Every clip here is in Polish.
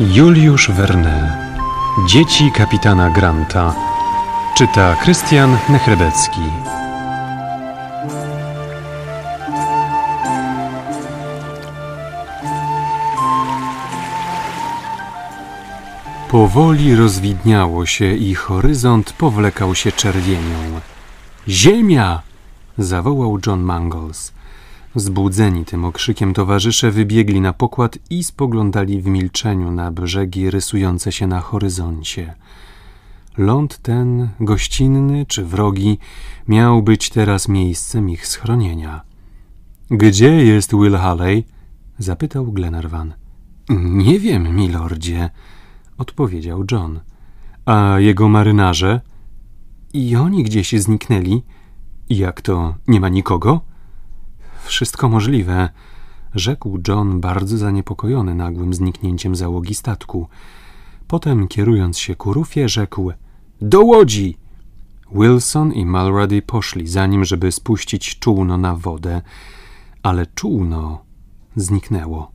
Juliusz Verne Dzieci kapitana Granta Czyta Krystian Nechrebecki Powoli rozwidniało się i horyzont powlekał się czerwienią. Ziemia! zawołał John Mangles. Zbudzeni tym okrzykiem towarzysze wybiegli na pokład i spoglądali w milczeniu na brzegi rysujące się na horyzoncie. Ląd ten, gościnny czy wrogi, miał być teraz miejscem ich schronienia. Gdzie jest Will Halley? zapytał Glenarvan. Nie wiem, milordzie, odpowiedział John. A jego marynarze? I oni gdzieś zniknęli? Jak to, nie ma nikogo? Wszystko możliwe, rzekł John, bardzo zaniepokojony nagłym zniknięciem załogi statku. Potem, kierując się ku rufie, rzekł: Do łodzi! Wilson i Mulrady poszli za nim, żeby spuścić czółno na wodę, ale czółno zniknęło.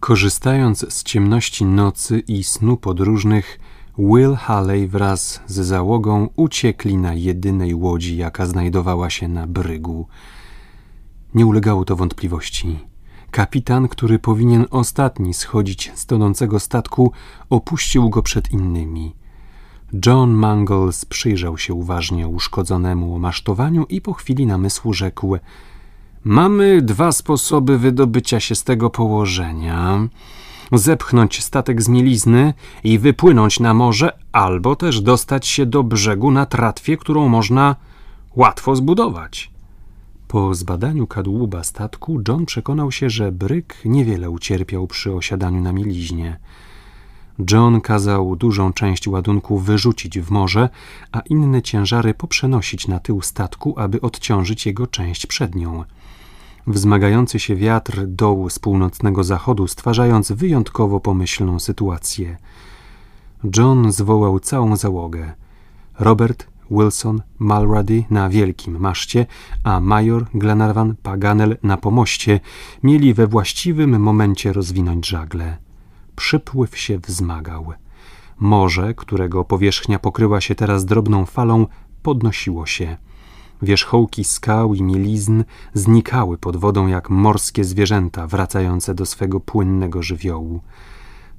Korzystając z ciemności nocy i snu podróżnych, Will Halley wraz z załogą uciekli na jedynej łodzi, jaka znajdowała się na brygu. Nie ulegało to wątpliwości. Kapitan, który powinien ostatni schodzić z tonącego statku, opuścił go przed innymi. John Mangles przyjrzał się uważnie uszkodzonemu omasztowaniu i po chwili namysłu rzekł: Mamy dwa sposoby wydobycia się z tego położenia. Zepchnąć statek z mielizny i wypłynąć na morze, albo też dostać się do brzegu na tratwie, którą można łatwo zbudować. Po zbadaniu kadłuba statku John przekonał się, że bryk niewiele ucierpiał przy osiadaniu na mieliźnie. John kazał dużą część ładunku wyrzucić w morze, a inne ciężary poprzenosić na tył statku, aby odciążyć jego część przednią. Wzmagający się wiatr dołu z północnego zachodu, stwarzając wyjątkowo pomyślną sytuację. John zwołał całą załogę. Robert Wilson, Mulrady na wielkim maszcie, a major Glenarvan Paganel na pomoście mieli we właściwym momencie rozwinąć żagle. Przypływ się wzmagał. Morze, którego powierzchnia pokryła się teraz drobną falą, podnosiło się. Wierzchołki skał i mielizn znikały pod wodą jak morskie zwierzęta wracające do swego płynnego żywiołu.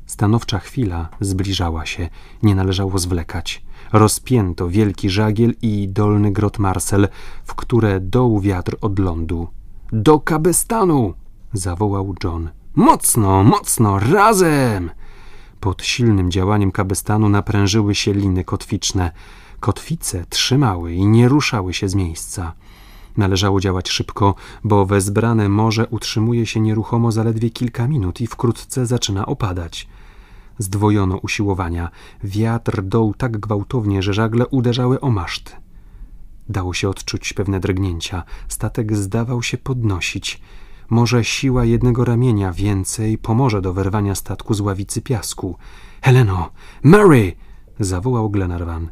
Stanowcza chwila zbliżała się, nie należało zwlekać. Rozpięto wielki żagiel i dolny grot Marcel, w które doł wiatr od lądu. Do Kabestanu! zawołał John. Mocno, mocno, razem! Pod silnym działaniem Kabestanu naprężyły się liny kotwiczne. Kotwice trzymały i nie ruszały się z miejsca. Należało działać szybko, bo wezbrane morze utrzymuje się nieruchomo zaledwie kilka minut i wkrótce zaczyna opadać. Zdwojono usiłowania. Wiatr doł tak gwałtownie, że żagle uderzały o maszt. Dało się odczuć pewne drgnięcia. Statek zdawał się podnosić. Może siła jednego ramienia więcej pomoże do wyrwania statku z ławicy piasku. Heleno! Mary! zawołał Glenarvan.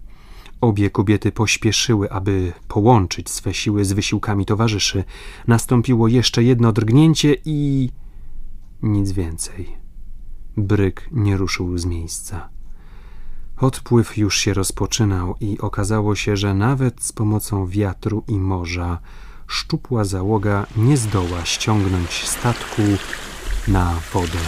Obie kobiety pośpieszyły, aby połączyć swe siły z wysiłkami towarzyszy. Nastąpiło jeszcze jedno drgnięcie i nic więcej. Bryk nie ruszył z miejsca. Odpływ już się rozpoczynał i okazało się, że nawet z pomocą wiatru i morza szczupła załoga nie zdoła ściągnąć statku na wodę.